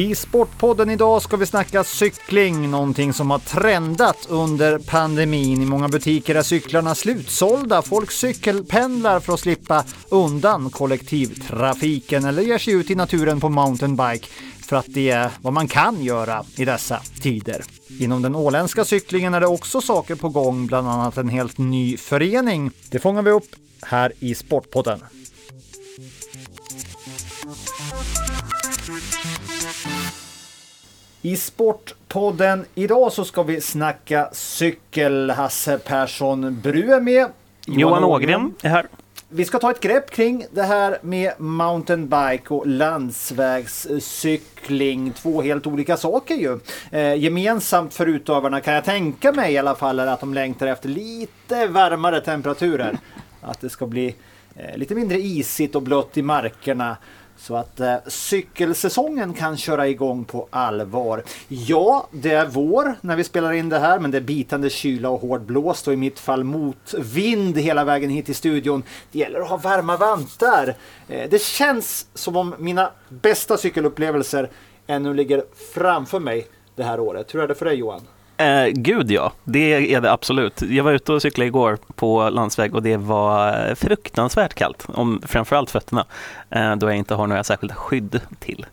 I Sportpodden idag ska vi snacka cykling, någonting som har trendat under pandemin. I många butiker är cyklarna slutsålda. Folk cykelpendlar för att slippa undan kollektivtrafiken eller ger sig ut i naturen på mountainbike för att det är vad man kan göra i dessa tider. Inom den åländska cyklingen är det också saker på gång, bland annat en helt ny förening. Det fångar vi upp här i Sportpodden. I Sportpodden idag så ska vi snacka cykel. Hasse Persson Bru är med. Johan Ågren är här. Vi ska ta ett grepp kring det här med mountainbike och landsvägscykling. Två helt olika saker ju. Eh, gemensamt för utövarna kan jag tänka mig i alla fall är att de längtar efter lite varmare temperaturer. Att det ska bli eh, lite mindre isigt och blött i markerna. Så att eh, cykelsäsongen kan köra igång på allvar. Ja, det är vår när vi spelar in det här, men det är bitande kyla och hård blåst och i mitt fall motvind hela vägen hit till studion. Det gäller att ha varma vantar. Eh, det känns som om mina bästa cykelupplevelser ännu ligger framför mig det här året. Hur är det för dig Johan? Eh, gud ja, det är det absolut. Jag var ute och cyklade igår på landsväg och det var fruktansvärt kallt, om framförallt fötterna, eh, då jag inte har några särskilda skydd till.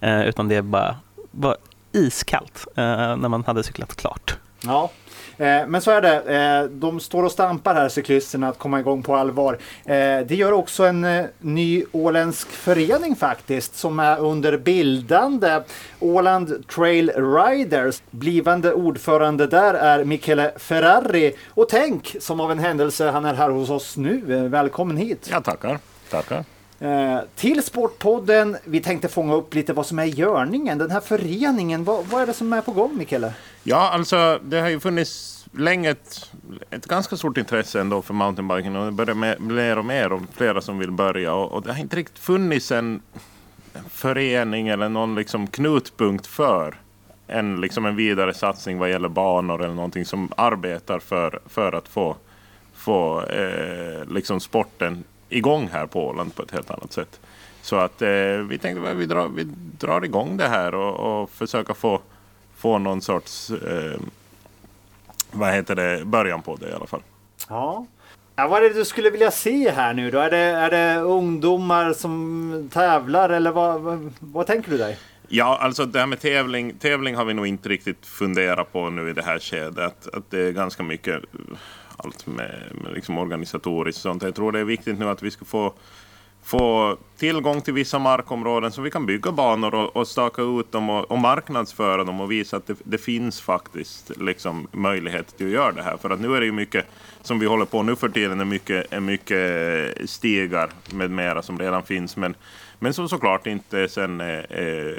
Eh, utan det bara var iskallt eh, när man hade cyklat klart. Ja, men så är det. Eh, de står och stampar här cyklisterna att komma igång på allvar. Eh, det gör också en ny åländsk förening faktiskt som är under bildande. Åland Trail Riders. Blivande ordförande där är Michele Ferrari. Och tänk som av en händelse han är här hos oss nu. Välkommen hit! Ja, tackar. tackar. Eh, till Sportpodden. Vi tänkte fånga upp lite vad som är i görningen. Den här föreningen, vad, vad är det som är på gång Mikael? Ja, alltså det har ju funnits länge ett, ett ganska stort intresse ändå för mountainbiking och det börjar med mer och mer och flera som vill börja och, och det har inte riktigt funnits en, en förening eller någon liksom knutpunkt för en, liksom en vidare satsning vad gäller banor eller någonting som arbetar för, för att få, få eh, liksom sporten igång här på Åland på ett helt annat sätt. Så att eh, vi tänkte att vi drar, vi drar igång det här och, och försöka få, få någon sorts eh, vad heter det, början på det i alla fall. Ja. Ja, vad är det du skulle vilja se här nu då? Är det, är det ungdomar som tävlar eller vad, vad, vad tänker du dig? Ja, alltså det här med tävling, tävling har vi nog inte riktigt funderat på nu i det här skedet. Att, att det är ganska mycket allt med, med liksom organisatoriskt sånt. Jag tror det är viktigt nu att vi ska få, få tillgång till vissa markområden så vi kan bygga banor och, och staka ut dem och, och marknadsföra dem och visa att det, det, finns faktiskt liksom möjlighet till att göra det här. För att nu är det ju mycket som vi håller på nu för tiden är mycket, är mycket stigar med mera som redan finns. Men men som såklart inte sen är, är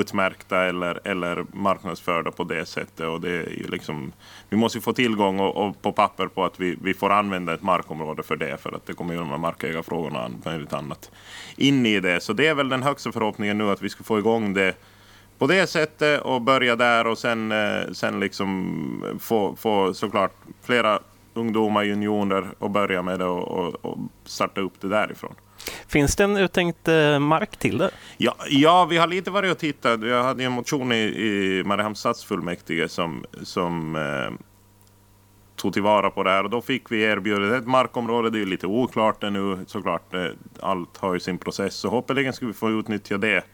utmärkta eller, eller marknadsförda på det sättet. Och det är liksom, vi måste få tillgång och, och, på papper på att vi, vi får använda ett markområde för det. För att det kommer ju de här markägarfrågorna och möjligt annat in i det. Så det är väl den högsta förhoppningen nu att vi ska få igång det på det sättet och börja där och sen, eh, sen liksom få, få såklart flera ungdomar, juniorer och börja med det och, och, och starta upp det därifrån. Finns det en uttänkt eh, mark till det? Ja, ja, vi har lite varit och tittat. Jag hade en motion i, i Mariehamns stadsfullmäktige som, som eh, tog tillvara på det här och då fick vi erbjudet ett markområde. Det är lite oklart ännu. såklart. Eh, allt har ju sin process så hoppeligen ska vi få utnyttja det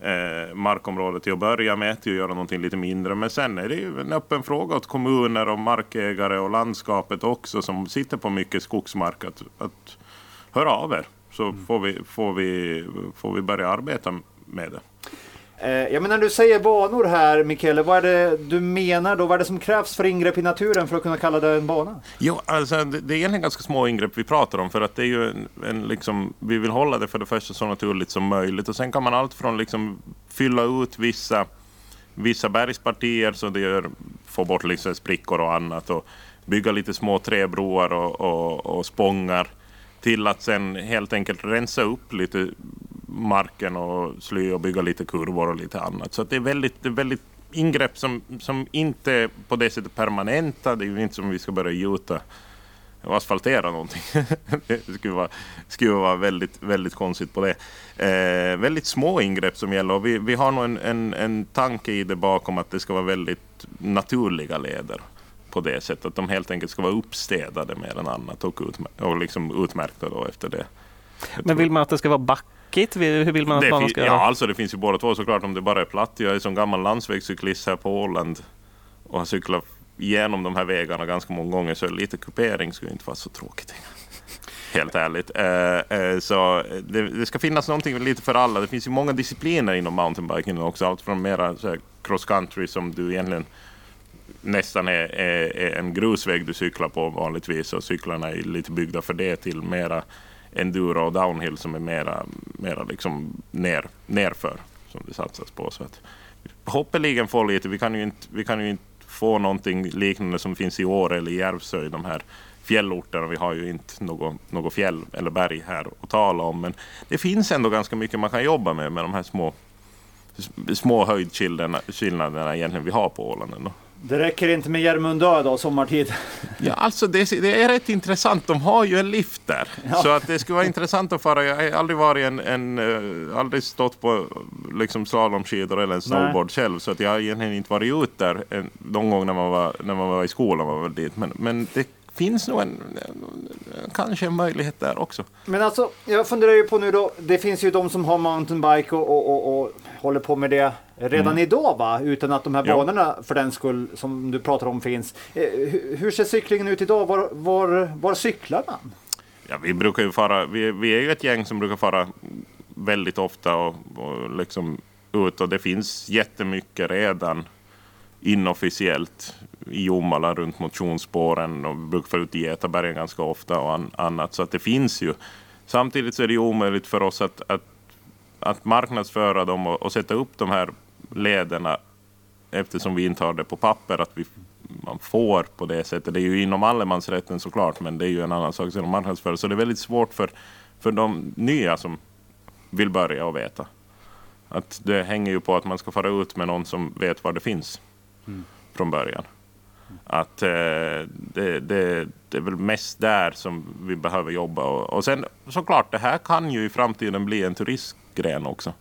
eh, markområdet till att börja med till att göra någonting lite mindre. Men sen är det ju en öppen fråga åt kommuner och markägare och landskapet också som sitter på mycket skogsmark att, att höra av er så mm. får, vi, får, vi, får vi börja arbeta med det. Eh, ja, men när du säger banor här, Mikael, vad är det du menar då? Vad är det som krävs för ingrepp i naturen för att kunna kalla det en bana? Jo, alltså, det, det är egentligen ganska små ingrepp vi pratar om för att det är ju en, en liksom, vi vill hålla det för det första så naturligt som möjligt och sen kan man allt från liksom fylla ut vissa, vissa bergspartier så det gör, få bort liksom sprickor och annat och bygga lite små träbroar och, och, och spångar till att sen helt enkelt rensa upp lite marken och sly och bygga lite kurvor och lite annat. Så det är väldigt, väldigt ingrepp som, som inte på det sättet permanenta. Det är ju inte som vi ska börja gjuta och asfaltera någonting. det skulle vara, skulle vara väldigt, väldigt konstigt på det. Eh, väldigt små ingrepp som gäller och vi, vi har nog en, en, en tanke i det bakom att det ska vara väldigt naturliga leder på det sättet. Att de helt enkelt ska vara uppstädade mer än annat och, utmär och liksom utmärkta då efter det. Men vill man att det ska vara backigt? Hur vill man att banan ska... Ja, alltså det finns ju båda två såklart om det bara är platt. Jag är som gammal landsvägscyklist här på Åland och har cyklat igenom de här vägarna ganska många gånger så lite kupering skulle inte vara så tråkigt. Helt ärligt. Eh, eh, så det, det, ska finnas någonting lite för alla. Det finns ju många discipliner inom mountainbiking också. Allt från mera cross country som du egentligen nästan är, är, är, en grusväg du cyklar på vanligtvis och cyklarna är lite byggda för det till mera enduro och downhill som är mera, mera liksom ner, nerför som det satsas på. Så att, hoppeligen få lite, vi kan ju inte, vi kan ju inte få någonting liknande som finns i Åre eller Järvsö i de här fjällorterna. Vi har ju inte något, något fjäll eller berg här att tala om. Men det finns ändå ganska mycket man kan jobba med med de här små, små höjdskillnaderna egentligen vi har på Åland. Ändå. Det räcker inte med Järmundö då, sommartid? Ja, alltså det, det, är rätt intressant. De har ju en lift där. Ja. Så att det skulle vara intressant att fara. Jag har aldrig varit en, en uh, aldrig stått på liksom slalomskidor eller en snowboard Nej. själv. Så att jag har egentligen inte varit ute där en, någon gång när man var, när man var i skolan. Var dit. Men, men det finns nog en, kanske en möjlighet där också. Men alltså, jag funderar ju på nu då. Det finns ju de som har mountainbike och, och, och, och håller på med det redan mm. idag va? Utan att de här banorna för den skull som du pratar om finns. Eh, hur ser cyklingen ut idag? Var, var, var cyklar man? Ja, vi brukar ju fara, vi, vi är ju ett gäng som brukar fara väldigt ofta och, och liksom ut och det finns jättemycket redan inofficiellt i Jomala runt motionsspåren och brukar få ut i Getabergen ganska ofta och an, annat. Så att det finns ju. Samtidigt så är det omöjligt för oss att, att, att marknadsföra dem och, och sätta upp de här lederna eftersom vi inte har det på papper att vi, man får på det sättet. Det är ju inom allemansrätten såklart men det är ju en annan sak som marknadsför. Så det är väldigt svårt för, för de nya som vill börja och veta. Att det hänger ju på att man ska fara ut med någon som vet var det finns mm. från början. Att eh, det, det, det, är väl mest där som vi behöver jobba. Och, och sen såklart, det här kan ju i framtiden bli en turistgren också.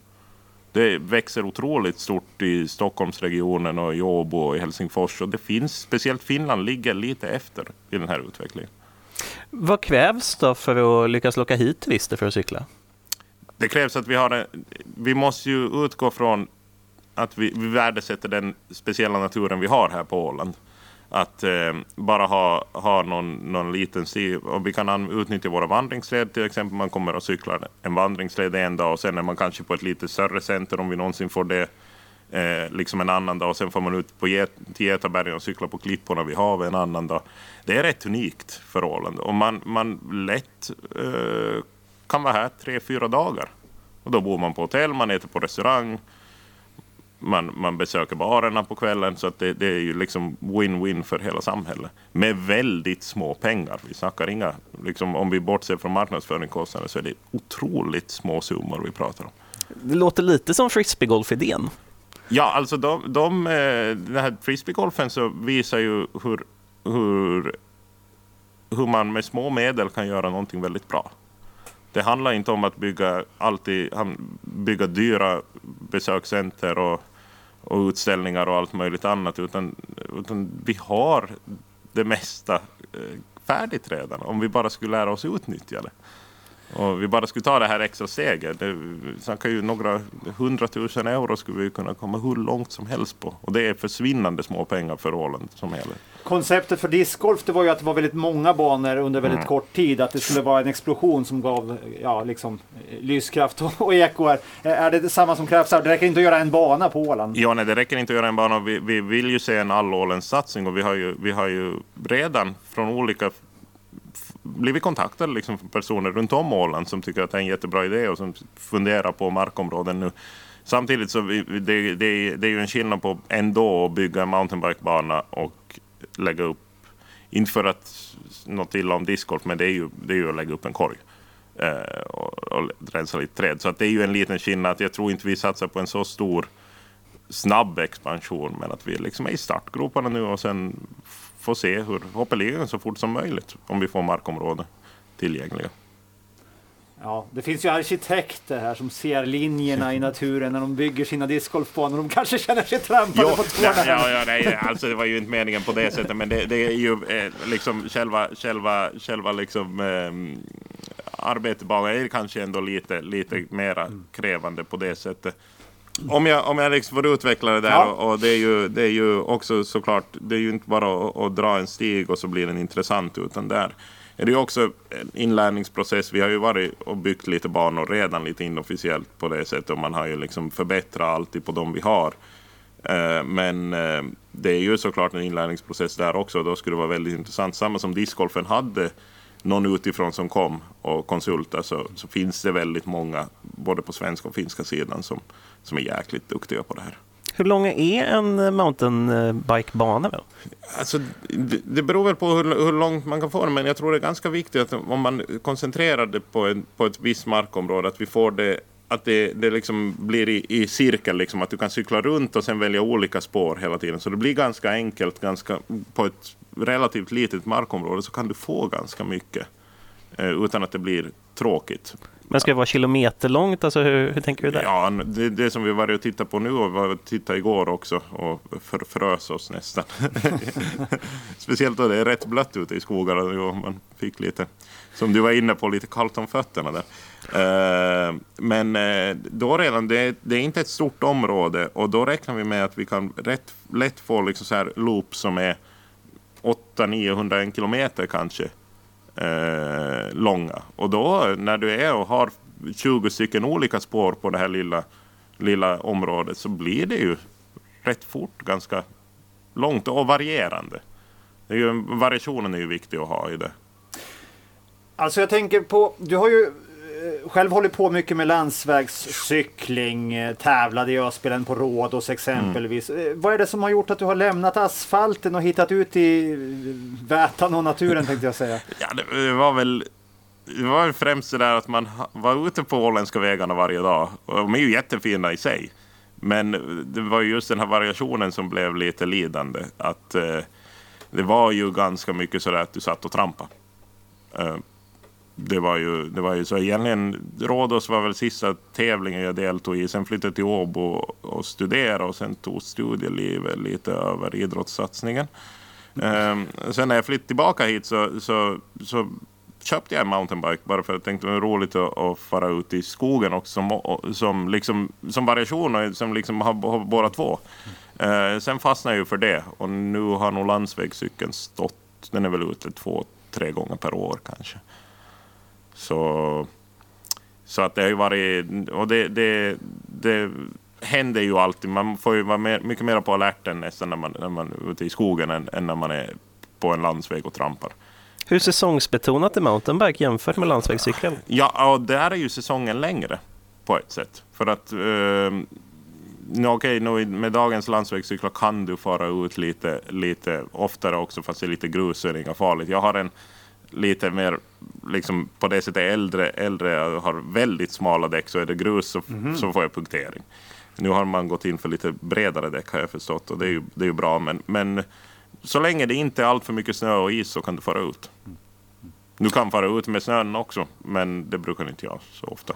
Det växer otroligt stort i Stockholmsregionen och i Åbo och i Helsingfors. Och det finns, speciellt Finland ligger lite efter i den här utvecklingen. Vad krävs då för att lyckas locka hit turister för att cykla? Det krävs att vi har en, Vi måste ju utgå från att vi, vi värdesätter den speciella naturen vi har här på Åland. Att eh, bara ha, ha någon, någon liten stig. Och vi kan utnyttja våra vandringsled till exempel. Man kommer och cyklar en vandringsled en dag och sen är man kanske på ett lite större center om vi någonsin får det. Eh, liksom en annan dag och sen får man ut på Get till Getabergen och cykla på klipporna vid havet en annan dag. Det är rätt unikt för Åland och man, man lätt eh, kan vara här tre, fyra dagar. Och då bor man på hotell, man äter på restaurang, man, man besöker barerna på kvällen. Så att det, det är ju liksom win-win för hela samhället. Med väldigt små pengar. Vi snackar inga, liksom, om vi bortser från marknadsföringskostnader så är det otroligt små summor vi pratar om. Det låter lite som frisbeegolf-idén. Ja, alltså de, de, eh, den här frisbeegolfen så visar ju hur, hur, hur man med små medel kan göra någonting väldigt bra. Det handlar inte om att bygga, alltid, bygga dyra besökscenter och, och utställningar och allt möjligt annat. Utan, utan vi har det mesta eh, färdigt redan. Om vi bara skulle lära oss utnyttja det. Och vi bara skulle ta det här extra steget. Det snackar ju några hundratusen euro skulle vi kunna komma hur långt som helst på. Och det är försvinnande små pengar för Åland som helhet. Konceptet för discgolf det var ju att det var väldigt många banor under väldigt mm. kort tid. Att det skulle vara en explosion som gav ja, liksom, lyskraft och, eko. Är det samma som krävs här? Det räcker inte att göra en bana på Åland? Ja, nej, det räcker inte att göra en bana. Vi, vi vill ju se en all satsning och vi har, ju, vi har ju redan från olika blivit kontaktade liksom personer runt om Åland som tycker att det är en jättebra idé och som funderar på markområden nu. Samtidigt så vi, det, det, det är ju en skillnad på ändå att bygga en mountainbikebana och lägga upp, inte för att något illa om discgolf, men det är ju, det är ju att lägga upp en korg eh, och, och rensa lite träd. Så att det är ju en liten skillnad. Jag tror inte vi satsar på en så stor snabb expansion, men att vi liksom är i startgroparna nu och sen få se hur hoppeligan så fort som möjligt om vi får markområden tillgängliga. Ja, det finns ju arkitekter här som ser linjerna i naturen när de bygger sina discgolfbanor. De kanske känner sig trampade Jo, på tårna. nej, ja, ja, nej, alltså det var ju inte meningen på det sättet, men det, det är ju eh, liksom själva, själva, själva liksom, eh, arbetet är kanske ändå lite, lite mera krävande på det sättet. Om jag, om jag liksom får utveckla det där, Ja. och, och det, är ju, det är ju också såklart, det är ju inte bara att, att dra en stig och så blir den intressant, utan där är det ju också en inlärningsprocess. Vi har ju varit och byggt lite banor redan lite inofficiellt på det sättet och man har ju liksom förbättrat alltid på de vi har. Eh, Men eh, det är ju såklart en inlärningsprocess där också. Då skulle det vara väldigt intressant. Samma som discgolfen hade någon utifrån som kom och konsultade så, så finns det väldigt många både på svenska och finska sidan som, som är jäkligt duktiga på det här. Hur lång är en mountainbikebana? då? Alltså, det, det beror väl på hur, hur långt man kan få det, men jag tror det är ganska viktigt att om man koncentrerar det på, en, på ett visst markområde, att vi får det att det, det liksom blir i, i cirkel, liksom, att du kan cykla runt och sen välja olika spår hela tiden. Så det blir ganska enkelt, ganska, på ett relativt litet markområde så kan du få ganska mycket eh, utan att det blir tråkigt. Men ska det vara kilometerlångt? Alltså hur, hur tänker du där? Ja, det, det som vi varit och tittat på nu och var och tittade igår också och för, frös oss nästan. Speciellt då det är rätt blött ute i skogarna och man fick lite, som du var inne på, lite kallt om fötterna där. Eh, men eh, då redan, det, det är inte ett stort område och då räknar vi med att vi kan rätt lätt få liksom så här loop som är 800-900 kilometer kanske eh, långa. Och då när du är och har 20 stycken olika spår på det här lilla, lilla området så blir det ju rätt fort ganska långt och varierande. Det är ju, variationen är ju viktig att ha i det. Alltså jag tänker på, du har ju själv hållit på mycket med landsvägscykling, eh, tävlade i Öspelen på Rhodos exempelvis. Eh, Vad är det som har gjort att du har lämnat asfalten och hittat ut i eh, vätan och naturen tänkte jag säga? Ja, det, var väl det var främst det där att man var ute på åländska vägarna varje dag. Och de är ju jättefina i sig. Men det var ju just den här variationen som blev lite lidande. Att eh, det var ju ganska mycket sådär att du satt och trampade. Eh, det var ju, det var ju så egentligen, Rhodos var väl sista tävlingen jag deltog i. Sen flyttade jag till Åbo och, och studerade och sen tog studielivet lite över idrottssatsningen. Ehm, sen när jag flyttade tillbaka hit så, så, så köpte jag en mountainbike bara för att jag tänkte det var roligt att, att fara ut i skogen också som, som, liksom, som variation och som liksom har, har båda två. Uh, sen fastnade jag ju för det och nu har nog landsvägscykeln stått, den är väl ute två, tre gånger per år kanske. Så, så att det har ju varit, och det, det, det händer ju alltid, man får ju vara mer, mycket mer på alerten nästan när man, när man är ute i skogen än, än när man är på en landsväg och trampar. Hur säsongsbetonat är mountainbike jämfört med landsvägscykeln? Ja, och där är ju säsongen längre på ett sätt. För att eh, okej, nu med dagens landsvägscyklar kan du fara ut lite, lite oftare också fast det är lite grus så är det inga farligt. Jag har en lite mer, liksom på det sättet äldre, äldre har väldigt smala däck så är det grus så, så får jag punktering. Nu har man gått in för lite bredare däck har jag förstått och det är ju, det är ju bra. Men, men så länge det inte är allt för mycket snö och is så kan du fara ut. Du kan fara ut med snön också, men det brukar inte jag så ofta.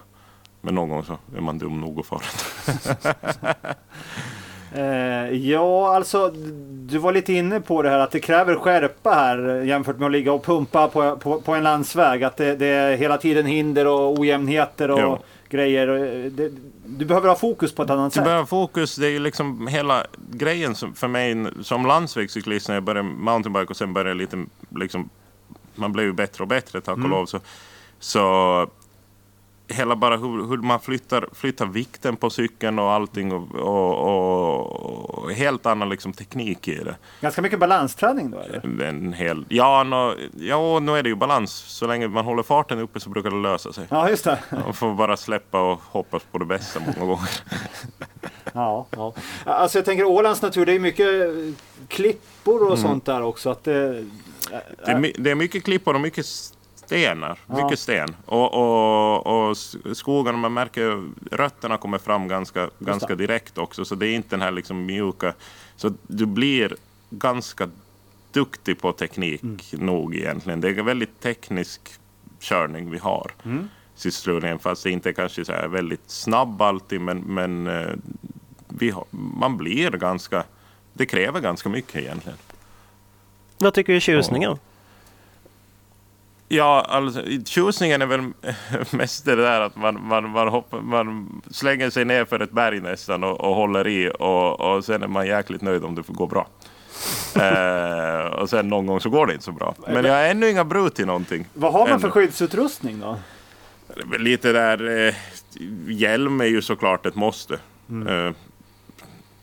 Men någon gång så är man dum nog att fara. Eh, ja, alltså du var lite inne på det här att det kräver skärpa här jämfört med att ligga och pumpa på, på, på en landsväg. Att det, det är hela tiden hinder och ojämnheter och Jo. grejer. Eh, Det, du behöver ha fokus på ett annat Du sätt. behöver fokus, det är liksom hela grejen som, för mig som landsvägscyklist när jag började mountainbike och sen började lite liksom, man blev ju bättre och bättre tack och lov. Så, så hela bara hur, hur man flyttar, flyttar vikten på cykeln och allting och, och, och, helt annan liksom teknik i det. Ganska mycket balansträning då eller? En hel, ja, nå, ja, nu är det ju balans. Så länge man håller farten uppe så brukar det lösa sig. Ja, just det. Man får bara släppa och hoppas på det bästa många gånger. Ja, ja. Alltså jag tänker Ålands natur, det är mycket klippor och sånt där också. Att det, Det är, det är mycket klippor och mycket stenar. Ja. Mycket sten. Och, och, och s- skogen, man märker rötterna kommer fram ganska, ganska direkt också. Så det är inte den här liksom mjuka. Så du blir ganska duktig på teknik nog egentligen. Det är en väldigt teknisk körning vi har. Mm. Fast det inte kanske så väldigt snabb alltid, men, men eh, vi har, man blir ganska... Det kräver ganska mycket egentligen. Vad tycker du är tjusningen? Ja, alltså, tjusningen är väl mest det där att man, man, man, hoppar, man slänger sig ner för ett berg nästan och, och håller i och, och sen är man jäkligt nöjd om det går bra. eh, och sen någon gång så går det inte så bra. Men jag har ännu inga brut i någonting. Vad har man för Ännu. skyddsutrustning då? Lite där, eh, hjälm är ju såklart ett måste. Eh,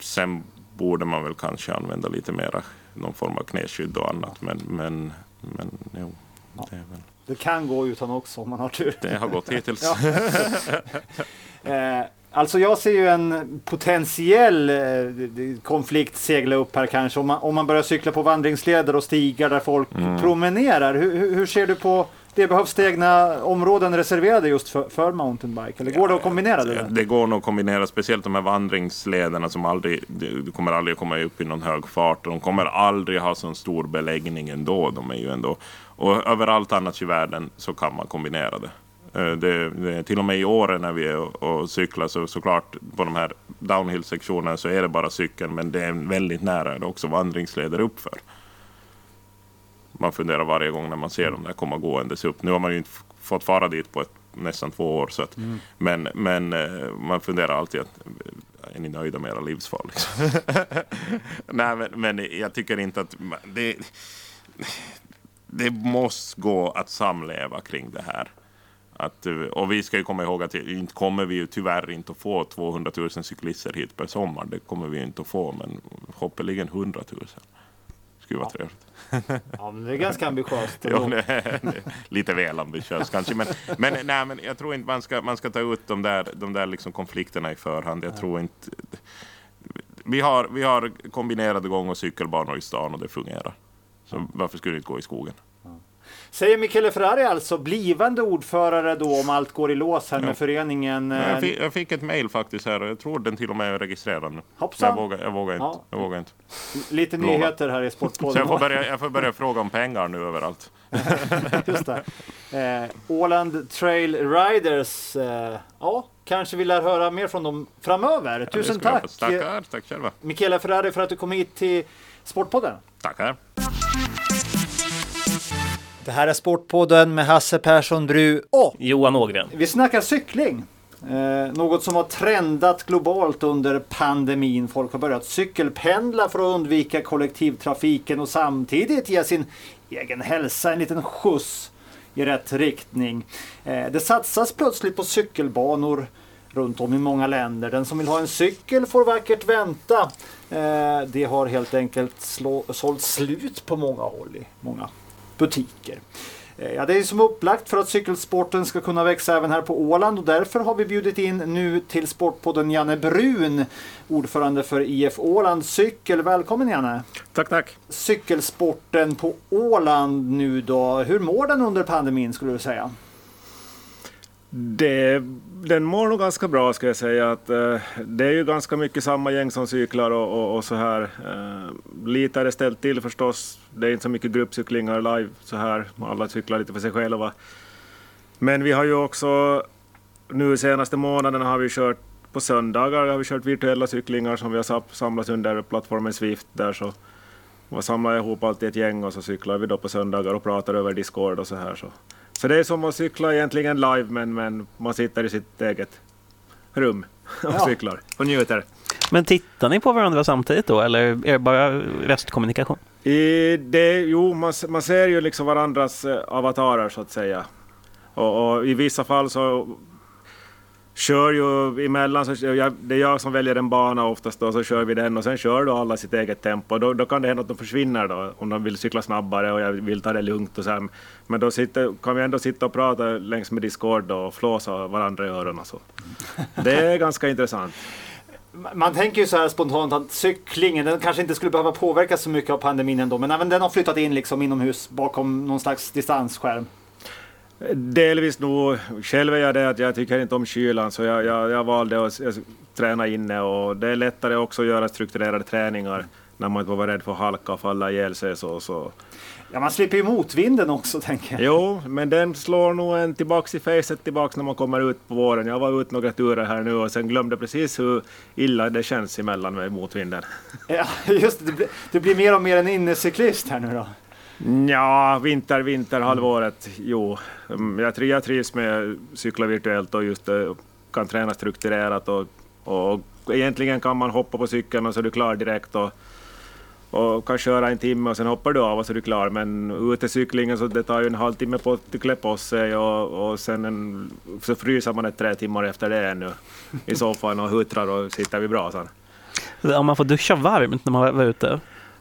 sen borde man väl kanske använda lite mera någon form av knäskydd och annat. Men, men, men jo, det, kan gå utan också om man har tur. det har gått hittills. Ja. Eh, alltså jag ser ju en potentiell eh, konflikt segla upp här kanske om man, om man börjar cykla på vandringsleder och stigar där folk Mm. promenerar. Hur, hur, ser du på det? Behövs det egna områden reserverade just för, för mountainbike? Eller går det att kombinera det? Det, går nog att kombinera, speciellt de här vandringslederna som aldrig, du kommer aldrig komma upp i någon hög fart. De kommer aldrig ha så stor beläggning ändå. De är ju ändå och överallt annars i världen så kan man kombinera det. Eh, Det, det, till och med i år när vi är och, och cyklar så såklart på de här downhill-sektionerna så är det bara cykeln men det är väldigt nära det också vandringsleder uppför. Man funderar varje gång när man ser dem där komma gåendes upp. Nu har man ju inte fått fara dit på ett, nästan två år. Så att, Men, men eh, man funderar alltid att eh, är ni nöjda med era livsval? Liksom? Nej, men, men jag tycker inte att det, det måste gå att samleva kring det här. Att, eh, och vi ska ju komma ihåg att inte kommer vi ju tyvärr inte att få 200 000 cyklister hit per sommar. Det kommer vi inte att få, men hoppeligen 100 000. Skulle vara trevligt. Ja, men det är ganska ambitiöst. Ja, det är, det är lite väl ambitiöst kanske. Men, men, nej, men jag tror inte man ska, man ska ta ut de där, de där liksom konflikterna i förhand. Jag tror inte... Vi har, vi har kombinerade gång och cykelbanor i stan och det fungerar. Så varför skulle det inte gå i skogen? Säger Michele Ferrari alltså, blivande ordförande då om allt går i lås här Ja. med föreningen. eh, Jag fick, jag fick ett mail faktiskt här jag tror den till och med är registrerad nu. Hoppsan. Jag vågar, jag vågar inte. Ja. Jag vågar inte. Lite Lova. nyheter här i Så jag får, Sportpodden. börja, jag får börja fråga om pengar nu överallt. Just det. Eh, Åland Trail Riders. Eh, ja, kanske vi lär höra mer från dem framöver. Tusen tack få- Tackar, tack själva. Michele Ferrari för att du kom hit till Sportpodden. Tackar. Det här är Sportpodden med Hasse Persson Bru och Johan Ågren. vi snackar cykling. Eh, något som har trendat globalt under pandemin. Folk har börjat cykelpendla för att undvika kollektivtrafiken och samtidigt ge sin egen hälsa en liten skjuts i rätt riktning. Eh, det satsas plötsligt på cykelbanor runt om i många länder. Den som vill ha en cykel får vackert vänta. Eh, det har helt enkelt slå, sålt slut på många håll i många butiker. Eh, Ja, det är som upplagt för att cykelsporten ska kunna växa även här på Åland och därför har vi bjudit in nu till Sportpodden Janne Brun, ordförande för IF Åland Cykel. Välkommen Janne! Tack, tack. Cykelsporten på Åland nu då, hur mår den under pandemin skulle du säga? Det, den mår nog ganska bra ska jag säga. Att, eh, det är ju ganska mycket samma gäng som cyklar och, och, och så här. Eh, lite är det ställt till förstås. Det är inte så mycket gruppcyklingar live så här. Alla cyklar lite för sig själva. Men vi har ju också nu senaste månaden har vi kört på söndagar har vi kört virtuella cyklingar som vi har samlats under plattformen Swift där så man samlar ihop allt i ett gäng och så cyklar vi då på söndagar och pratar över Discord och så här. Så, så det är som att cykla egentligen live men, men man sitter i sitt eget rum och Ja. cyklar och njuter. Men tittar ni på varandra samtidigt då eller är det bara röstkommunikation? I det, jo, man, man ser ju liksom varandras eh, avatarer så att säga. Och, och i vissa fall så kör ju emellan, så jag, det är jag som väljer en bana oftast då, så kör vi den och sen kör då alla sitt eget tempo. Då, då kan det hända att de försvinner då, om de vill cykla snabbare och jag vill ta det lugnt och så här. Men då sitter, kan vi ändå sitta och prata längs med Discord då och flåsa varandra i öronen. Så. Det är ganska intressant. Man tänker ju så här spontant att cyklingen, den kanske inte skulle behöva påverkas så mycket av pandemin ändå, men även den har flyttat in liksom inomhus bakom någon slags distansskärm. Delvis nog. Själv är jag det att jag tycker inte om kylan så jag, jag, jag valde att träna inne och det är lättare också att göra strukturerade träningar när man inte var rädd för att halka och falla ihjäl sig. Så, så. Ja, man slipper ju motvinden också tänker jag. Jo, men den slår nog en tillbaks i facet tillbaks när man kommer ut på våren. Jag var ute några turer här nu och sen glömde precis hur illa det känns emellan med motvinden. Ja, just det. Du blir, du blir mer och mer en innecyklist här nu då. Ja, vinter, vinterhalvåret, jo. Mm, jag, tri- jag trivs med att cykla virtuellt och just eh, kan träna strukturerat och, och egentligen kan man hoppa på cykeln och så är du klar direkt och, och kan köra en timme och sen hoppar du av och så är du klar. Men utecyklingen så det tar ju en halvtimme på att klä på sig och, och sen en, så fryser man ett tre timmar efter det ännu i soffan och huttrar och sitter vid brasan. Om man får duscha varmt när man var ute.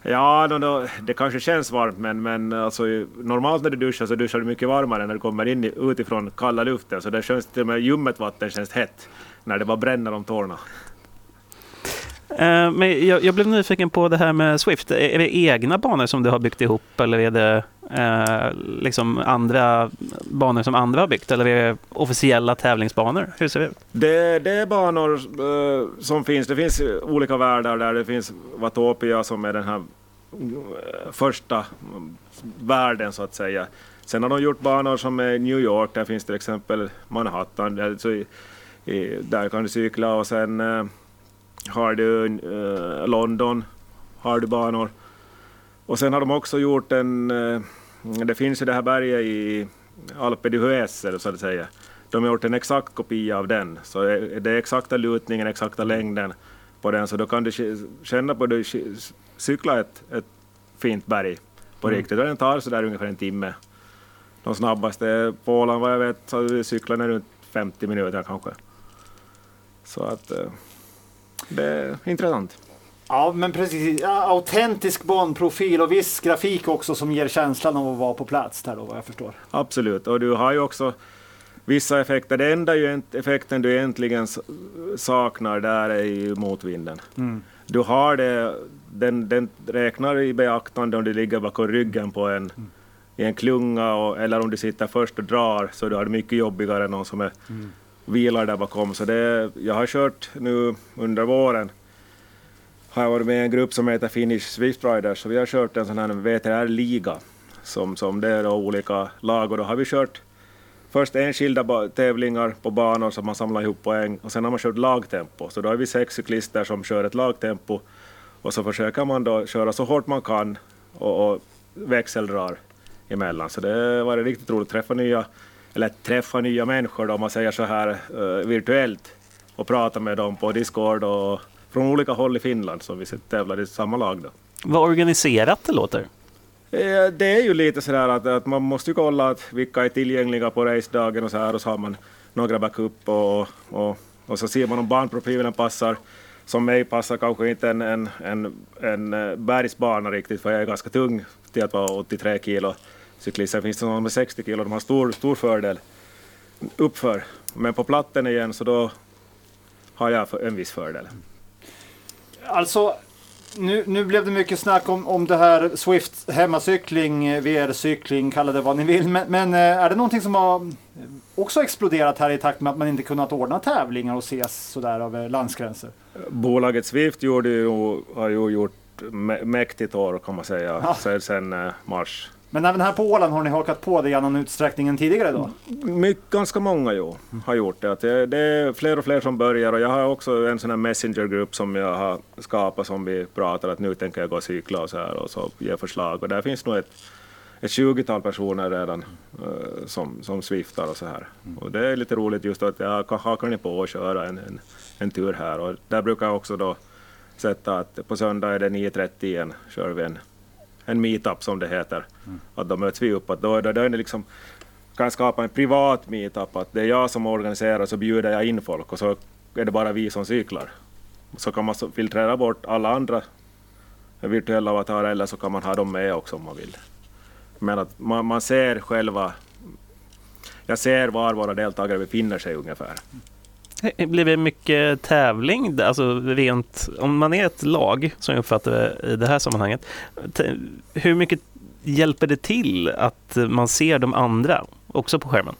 Ja, då, då, det kanske känns varmt, men, men alltså, normalt när du duschar så duschar du mycket varmare när du kommer in utifrån kalla luften. Så det känns till och med ljummet vatten känns hett när det bara bränner om tårna. Eh, Men jag, jag blev nyfiken på det här med Swift. Är är det egna banor som du har byggt ihop eller är det eh, liksom andra banor som andra har byggt? Eller är det officiella tävlingsbanor? Hur ser det ut? Det, det är banor eh, som finns. Det finns olika världar där. Det finns Watopia som är den här första världen så att säga. Sen har de gjort banor som är New York. Där finns till exempel Manhattan. Alltså i, i, där kan du cykla och sen eh, har du eh, London, har du banor. Och sen har de också gjort en, eh, det finns ju det här berget i Alpe d'Huez så att säga. De har gjort en exakt kopia av den, så eh, det är exakta lutningen, exakta längden på den, så då kan du känna på att du k- cykla ett, ett fint berg på riktigt. Och den tar så där ungefär en timme. De snabbaste på Åland vad jag vet så cyklar den runt 50 minuter kanske. Så att eh, det är intressant. Ja, men precis. Autentisk banprofil och viss grafik också som ger känslan av att vara på plats där då, vad jag förstår. Absolut, och du har ju också vissa effekter. Det enda ju effekten du egentligen saknar där är ju motvinden. Du har det, den, den räknar i beaktande om du ligger bakom ryggen på en, i en klunga och, eller om du sitter först och drar så du har det mycket jobbigare än någon som är, vilar där bakom. Så det, jag har kört nu under våren har jag varit med i en grupp som heter Finnish Swift Riders, så vi har kört en sån här VTR-liga som, som det är då olika lag och då har vi kört först enskilda tävlingar på banor som man samlar ihop poäng och sen har man kört lagtempo. Så då är vi sex cyklister som kör ett lagtempo och så försöker man då köra så hårt man kan och, och växeldrar emellan. Så det har varit riktigt roligt att träffa nya, eller träffa nya människor då, om man säger så här eh, virtuellt och prata med dem på Discord och från olika håll i Finland som vi tävlar i samma lag då. Vad organiserat det låter. Eh, det är ju lite sådär att, att man måste ju kolla att vilka är tillgängliga på racedagen och så här och så har man några backup och, och, och så ser man om banprofilen passar. Som mig passar kanske inte en, en, en, en eh, bergsbana riktigt för jag är ganska tung till att vara 83 kilo cyklist. Sen finns det någon med 60 kilo, de har stor, stor fördel uppför. Men på platten igen så då har jag en viss fördel. Alltså, nu, nu blev det mycket snack om, om det här Swift hemmacykling, eh, VR-cykling, kalla det vad ni vill. Men, men eh, är det någonting som har eh, också exploderat här i takt med att man inte kunnat ordna tävlingar och ses sådär över landsgränser? Bolaget Swift gjorde ju, har ju gjort mä- mäktigt år kan man säga, Ja. sen, sen mars. Men även här på Åland har ni hakat på det i annan utsträckning än tidigare då? Mycket, ganska många jo, har gjort det. Att det. Det är fler och fler som börjar och jag har också en sån här messengergrupp som jag har skapat som vi pratar att nu tänker jag gå och cykla och så här och så ge förslag. Och där finns nog ett, ett tjugotal personer redan eh, som, som swiftar och så här. Och det är lite roligt just att jag hakar ni på och köra en, en, en tur här. Och där brukar jag också då sätta att på söndag är det 9.30 igen, kör vi en, en meetup som det heter. Att då möts vi upp. Att då, då, då är det liksom kan skapa en privat meetup, att det är jag som organiserar så bjuder jag in folk och så är det bara vi som cyklar. Så kan man filtrera bort alla andra virtuella avatarer eller så kan man ha dem med också om man vill. Men att man, man ser själva, jag ser var våra deltagare befinner sig ungefär. Blir det mycket tävling? Alltså rent, om man är ett lag, som jag uppfattar det i det här sammanhanget, hur mycket hjälper det till att man ser de andra också på skärmen?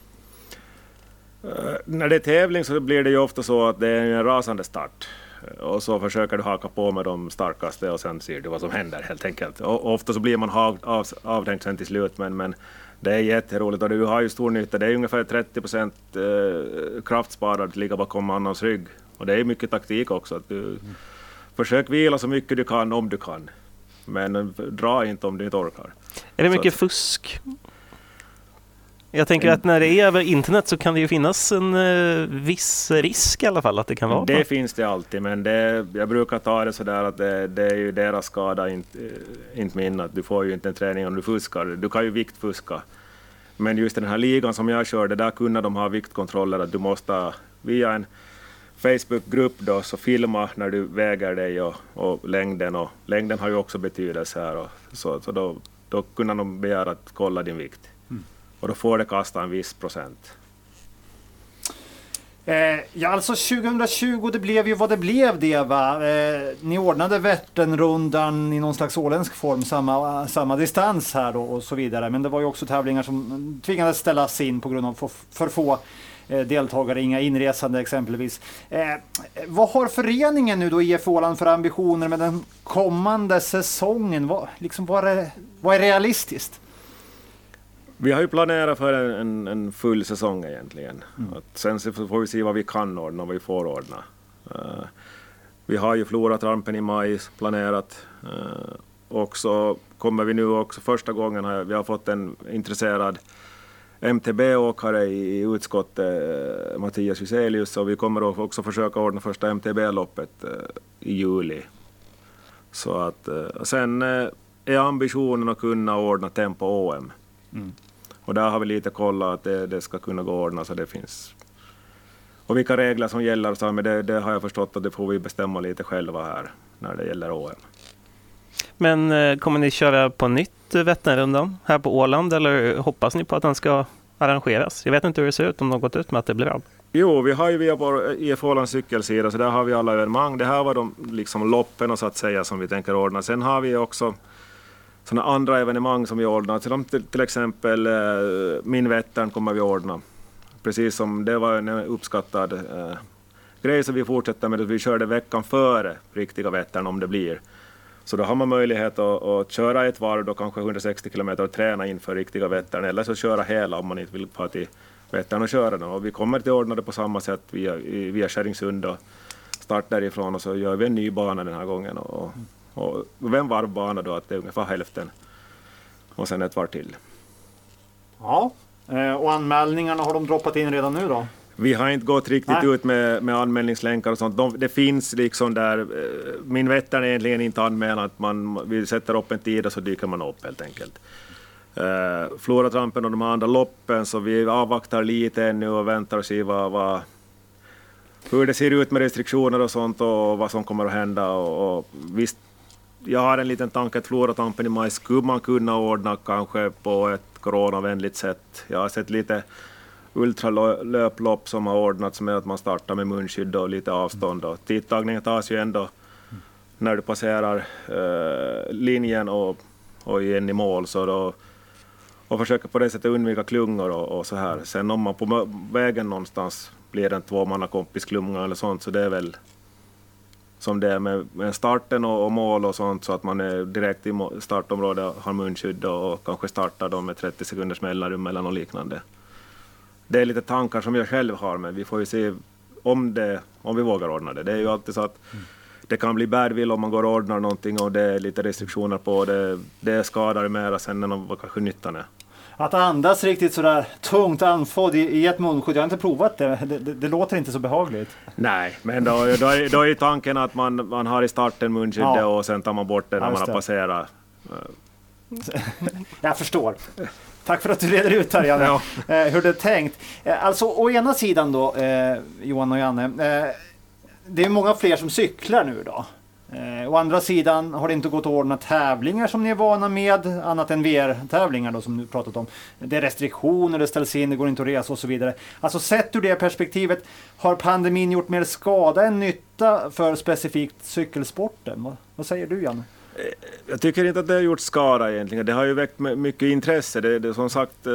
Eh, när det är tävling så blir det ju ofta så att det är en rasande start. Eh, och så försöker du haka på med de starkaste och sen ser du vad som händer helt enkelt. Och ofta så blir man av, av, avhängd sen till slut men, men det är jätteroligt och du har ju stor nytta. Det är ungefär 30 procent eh, kraftsparad att ligga bakom annans rygg. Och det är mycket taktik också. Att du, mm. Försök vila så mycket du kan om du kan. Men dra inte om du inte orkar. Är det mycket så. fusk? Jag tänker att när det är över internet så kan det ju finnas en uh, viss risk i alla fall att det kan vara Det finns det alltid, men det, jag brukar ta det sådär att det, det är ju deras skada, inte, inte min. Att du får ju inte en träning om du fuskar. Du kan ju viktfuska. Men just i den här ligan som jag körde, där kunde de ha viktkontroller att du måste via en Facebookgrupp då så filma när du väger dig och, och längden och längden har ju också betydelse här och så, så då, då kunde de begära att kolla din vikt. Och då får det kasta en viss procent. Eh, ja, alltså 2020, det blev ju vad det blev det va. Eh, ni ordnade Vätternrundan i någon slags åländsk form, samma, samma distans här då och så vidare. Men det var ju också tävlingar som tvingades ställas in på grund av för, för få eh, deltagare, inga inresande exempelvis. Eh, vad har föreningen nu då, IF Åland, för ambitioner med den kommande säsongen? Vad, liksom, vad, är, vad är realistiskt? Vi har ju planerat för en, en, en full säsong egentligen. Mm. Att sen får vi se vad vi kan ordna och vad vi får ordna. Uh, vi har ju Floratrampen i maj planerat. Uh, och så kommer vi nu också, första gången har vi har fått en intresserad MTB-åkare i, i utskottet, uh, Mattias Hyselius, och vi kommer också försöka ordna första MTB-loppet i juli. Så att, sen är ambitionen att kunna ordna Tempo-OM. Mm. Och där har vi lite kollat att det, det ska kunna gå att ordna så det finns. Och vilka regler som gäller, så, men det, det har jag förstått att det får vi bestämma lite själva här när det gäller OM. Men eh, kommer ni köra på nytt Vätternrundan här på Åland eller hoppas ni på att den ska arrangeras? Jag vet inte hur det ser ut om de gått ut med att det blir av. Jo, vi har ju via vår IF Ålands cykelsida, så där har vi alla evenemang. Det här var de liksom loppen så att säga som vi tänker ordna. Sen har vi också sådana andra evenemang som vi ordnar. Som till, till exempel eh, Min Vättern kommer vi ordna. Precis som det var en uppskattad eh, grej som vi fortsätter med. Vi körde veckan före riktiga Vättern om det blir. Så då har man möjlighet att, att köra ett varv, då kanske 160 kilometer och träna inför riktiga Vättern eller så köra hela om man inte vill få till Vättern och köra den. Och vi kommer att ordna det på samma sätt via, via Kärringsund och start därifrån och så gör vi en ny bana den här gången. Och, och en varvbana då, att det är ungefär hälften. Och sen ett varv till. Ja, eh, och anmälningarna har de droppat in redan nu då? Vi har inte gått riktigt Nej. ut med, med anmälningslänkar och sånt. De, det finns liksom där, eh, min Vättern är egentligen inte anmälan, att man, vi sätter upp en tid och så dyker man upp helt enkelt. Uh, Floratrampen och de andra loppen, så vi avvaktar lite ännu och väntar och ser vad, vad, hur det ser ut med restriktioner och sånt och vad som kommer att hända. Och, och visst jag har en liten tanke att Floratampen i maj skulle man kunna ordna kanske på ett coronavänligt sätt. Jag har sett lite ultralöplopp som har ordnats med att man startar med munskydd och lite avstånd. Och tidtagningen tas ju ändå när du passerar eh, linjen och, och igen i mål. Så då, och försöka på det sättet undvika klungor och, och så här. Sen om man på vägen någonstans blir en tvåmannakompisklunga eller sånt så det är väl som det är med, med starten och, och, mål och sånt så att man är direkt i startområdet har munskydd och kanske startar då med 30 sekunders mellanrum mellan och liknande. Det är lite tankar som jag själv har men vi får ju se om, det, om vi vågar ordna det. Det är ju alltid så att mm. det kan bli badwill om man går och ordnar någonting och det är lite restriktioner på det. Det skadar mera sen än vad kanske nyttan är. Att andas riktigt sådär tungt andfådd i, i ett munskydd, jag har inte provat det. Det, det. det, låter inte så behagligt. Nej, men då, då, är, då är tanken att man, man har i starten munskyddet ja. och sen tar man bort det när ja, man har passerat. jag förstår. Tack för att du reder ut här Janne, ja. eh, hur det är tänkt. Eh, alltså å ena sidan då, eh, Johan och Janne, det är många fler som cyklar nu då. Eh, å andra sidan har det inte gått att ordna tävlingar som ni är vana med, annat än VR-tävlingar då som du pratat om. Det är restriktioner, det ställs in, det går inte att resa och så vidare. Alltså sett ur det perspektivet, har pandemin gjort mer skada än nytta för specifikt cykelsporten? Vad, vad säger du Janne? Eh, jag tycker inte att det har gjort skada egentligen. Det har ju väckt mycket intresse. Det, det, som sagt, eh,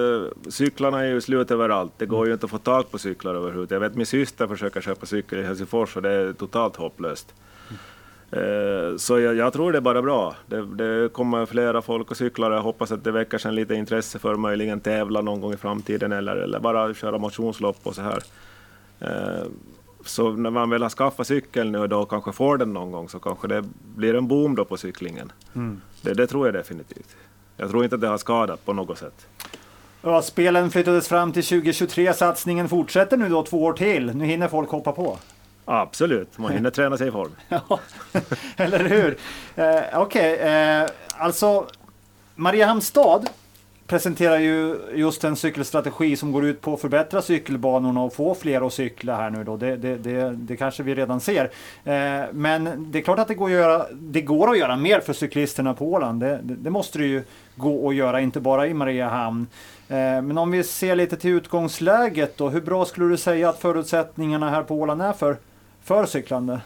cyklarna är ju slut överallt. Det går ju inte att få tag på cyklar överhuvudtaget. Jag vet min syster försöker köpa cykel i Helsingfors och det är totalt hopplöst. Mm. Så jag, jag, tror det är bara bra. Det, det kommer flera folk och cyklar och jag hoppas att det väcker sen lite intresse för möjligen tävla någon gång i framtiden eller, eller bara köra motionslopp och så här. Eh, så när man väl har skaffat cykeln nu och då kanske får den någon gång så kanske det blir en boom då på cyklingen. Mm. Det, det, tror jag definitivt. Jag tror inte att det har skadat på något sätt. Ja, spelen flyttades fram till 2023. Satsningen fortsätter nu då två år till. Nu hinner folk hoppa på. Absolut, man hinner träna sig i form. ja, eller hur? Eh, Okej, okay. eh, alltså Mariehamns stad presenterar ju just en cykelstrategi som går ut på att förbättra cykelbanorna och få fler att cykla här nu då. Det, det, det, det kanske vi redan ser. Eh, men det är klart att det går, att göra, det går att göra mer för cyklisterna på Åland. Det, det måste det ju gå att göra, inte bara i Mariehamn. Eh, men om vi ser lite till utgångsläget då. Hur bra skulle du säga att förutsättningarna här på Åland är för, för cyklande?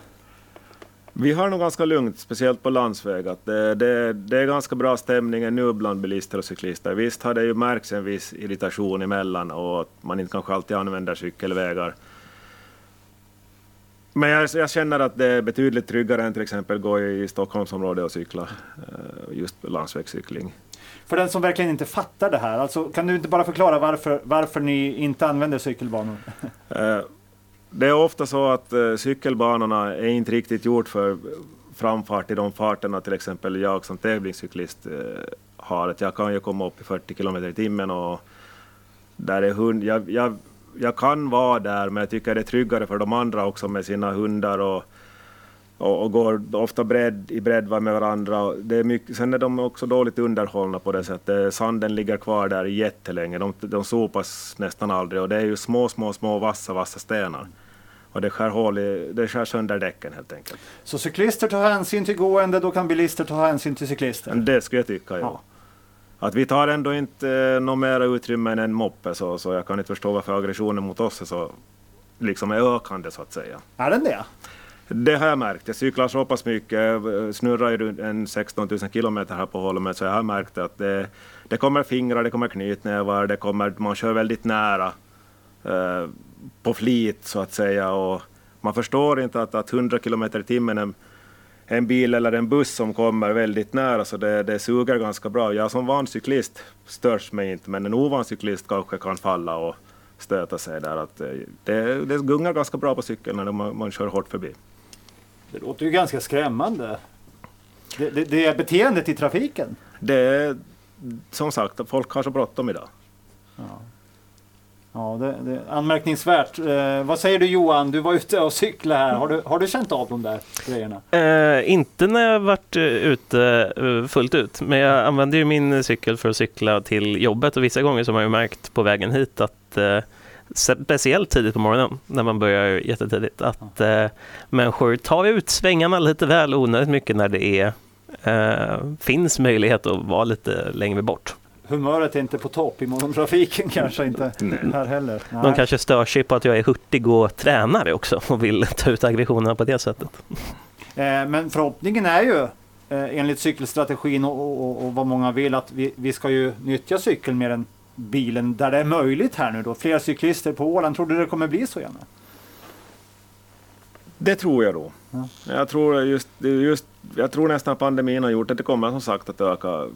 Vi har nog ganska lugnt, speciellt på landsväg. Att det, det, det, är ganska bra stämning nu bland bilister och cyklister. Visst har det ju märkts en viss irritation emellan och att man inte kanske alltid använder cykelvägar. Men jag, jag, känner att det är betydligt tryggare än till exempel gå i Stockholmsområdet och cykla, eh, just landsvägscykling. För den som verkligen inte fattar det här, alltså, kan du inte bara förklara varför, varför ni inte använder cykelbanor? Det är ofta så att eh, cykelbanorna är inte riktigt gjort för framfart i de farterna till exempel jag som tävlingscyklist eh, har. Att jag kan ju komma upp i 40 km i timmen och där är hund, jag, jag, jag kan vara där men jag tycker det är tryggare för de andra också med sina hundar och, och, och går ofta bredd, i bredd med varandra. Det är mycket, sen är de också dåligt underhållna på det sättet. Sanden ligger kvar där jättelänge, de, de sopas nästan aldrig och det är ju små, små, små vassa, vassa stenar. Och det skär, hål i, det skär sönder däcken helt enkelt. Så cyklister tar hänsyn till gående, då kan bilister ta hänsyn till cyklister? Det skulle jag tycka, ja. ja. Att vi tar ändå inte eh, något mer utrymme än en moppe, så, så jag kan inte förstå varför aggressionen mot oss är så liksom är ökande så att säga. Är den det? Det har jag märkt. Jag cyklar så pass mycket, jag snurrar ju en 16 000 kilometer här på Holmen, så jag har märkt att det, det kommer fingrar, det kommer knytnävar, det kommer, man kör väldigt nära. eh, på flit så att säga. Och man förstår inte att, att 100 km i timmen en, en bil eller en buss som kommer väldigt nära så det, det suger ganska bra. Jag som van cyklist störs mig inte men en ovan cyklist kanske kan falla och stöta sig där. Att eh, det, det gungar ganska bra på cykeln när man, man kör hårt förbi. Det låter ju ganska skrämmande. Det, det, det är beteendet i trafiken. Det är som sagt, folk har så bråttom idag. Ja. Ja, det, det är anmärkningsvärt. Eh, vad säger du Johan? Du var ute och cyklade här. Har du, har du känt av de där grejerna? Eh, inte när jag varit eh, ute eh, fullt ut, men jag använder ju min cykel för att cykla till jobbet och vissa gånger så har man ju märkt på vägen hit att eh, speciellt tidigt på morgonen när man börjar jättetidigt att eh, människor tar ut svängarna lite väl onödigt mycket när det är, eh, finns möjlighet att vara lite längre bort humöret är inte på topp i morgontrafiken kanske inte här heller. Nej. De kanske stör sig på att jag är hurtig och tränare också och vill ta ut aggressionerna på det sättet. Eh, men förhoppningen är ju eh, enligt cykelstrategin och, och, och, vad många vill att vi, vi ska ju nyttja cykeln mer än bilen där det är möjligt här nu då. Fler cyklister på Åland. Tror du det kommer bli så gärna? Det tror jag då. Ja. Jag, tror just, just, jag tror nästan pandemin har gjort att det kommer som sagt att öka.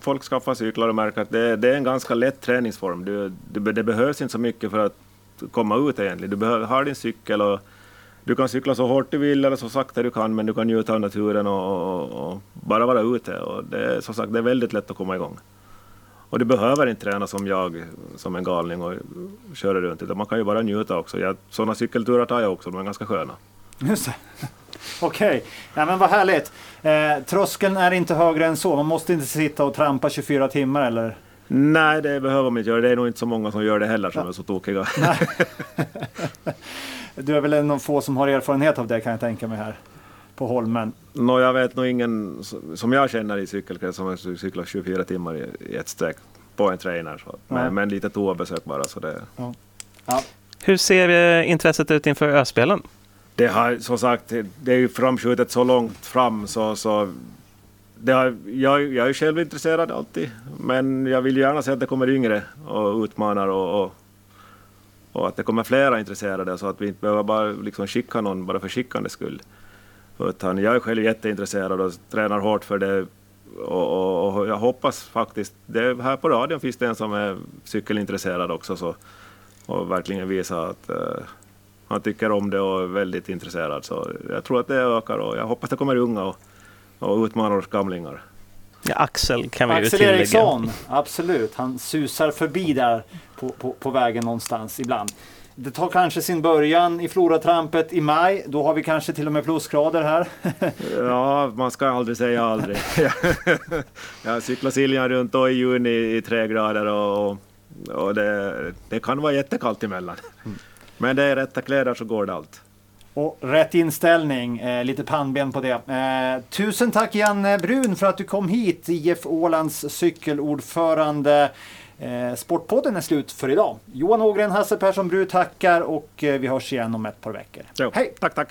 Folk skaffar cyklar och märker att det, det är en ganska lätt träningsform. Du, det, det, behövs inte så mycket för att komma ut egentligen. Du behöver, har din cykel och du kan cykla så hårt du vill eller så sakta du kan men du kan njuta av naturen och, och, och bara vara ute. Och det, som sagt, det är väldigt lätt att komma igång. Och du behöver inte träna som jag, som en galning och köra runt, utan man kan ju bara njuta också. Jag, sådana cykelturer tar jag också, de är ganska sköna. Just det. Okej, okay. ja, men vad härligt. Eh, tröskeln är inte högre än så. Man måste inte sitta och trampa 24 timmar eller? Nej, det behöver man inte göra. Det är nog inte så många som gör det heller som ja. är så tokiga. du är väl en av få som har erfarenhet av det kan jag tänka mig här på Holmen. No, jag vet nog ingen som jag känner i cykelkrets som cyklar 24 timmar i ett streck på en trainer. Så. Men, men lite toabesök bara. Så det... Ja. Ja. Hur ser eh, intresset ut inför Öspelen? det har som sagt, det är ju framskjutet så långt fram så, så det har, jag, jag är själv intresserad alltid, men jag vill gärna se att det kommer yngre och utmanar och, och, och att det kommer flera intresserade så att vi inte behöver bara liksom skicka någon bara för skickandets skull. Utan jag är själv jätteintresserad och tränar hårt för det och, och, och jag hoppas faktiskt, det, här på radion finns det en som är cykelintresserad också så, och verkligen visar att uh, han tycker om det och är väldigt intresserad. Så jag tror att det ökar och jag hoppas det kommer unga och, och utmanar oss gamlingar. Ja, Axel kan vi Axel ju tillägga. Eriksson, absolut. Han susar förbi där på, på, på vägen någonstans ibland. Det tar kanske sin början i Floratrampet i maj. Då har vi kanske till och med plusgrader här. ja, man ska aldrig säga aldrig. jag cyklar Siljan runt då i juni i tre grader och, och det, det kan vara jättekallt emellan. Men det är rätta kläder så går det allt. Och rätt inställning, eh, lite pannben på det. Eh, tusen tack Janne Brun för att du kom hit, IF Ålands cykelordförande. Eh, Sportpodden är slut för idag. Johan Ågren, Hasse Persson Bru tackar och eh, vi hörs igen om ett par veckor. Jo, Hej! Tack, tack!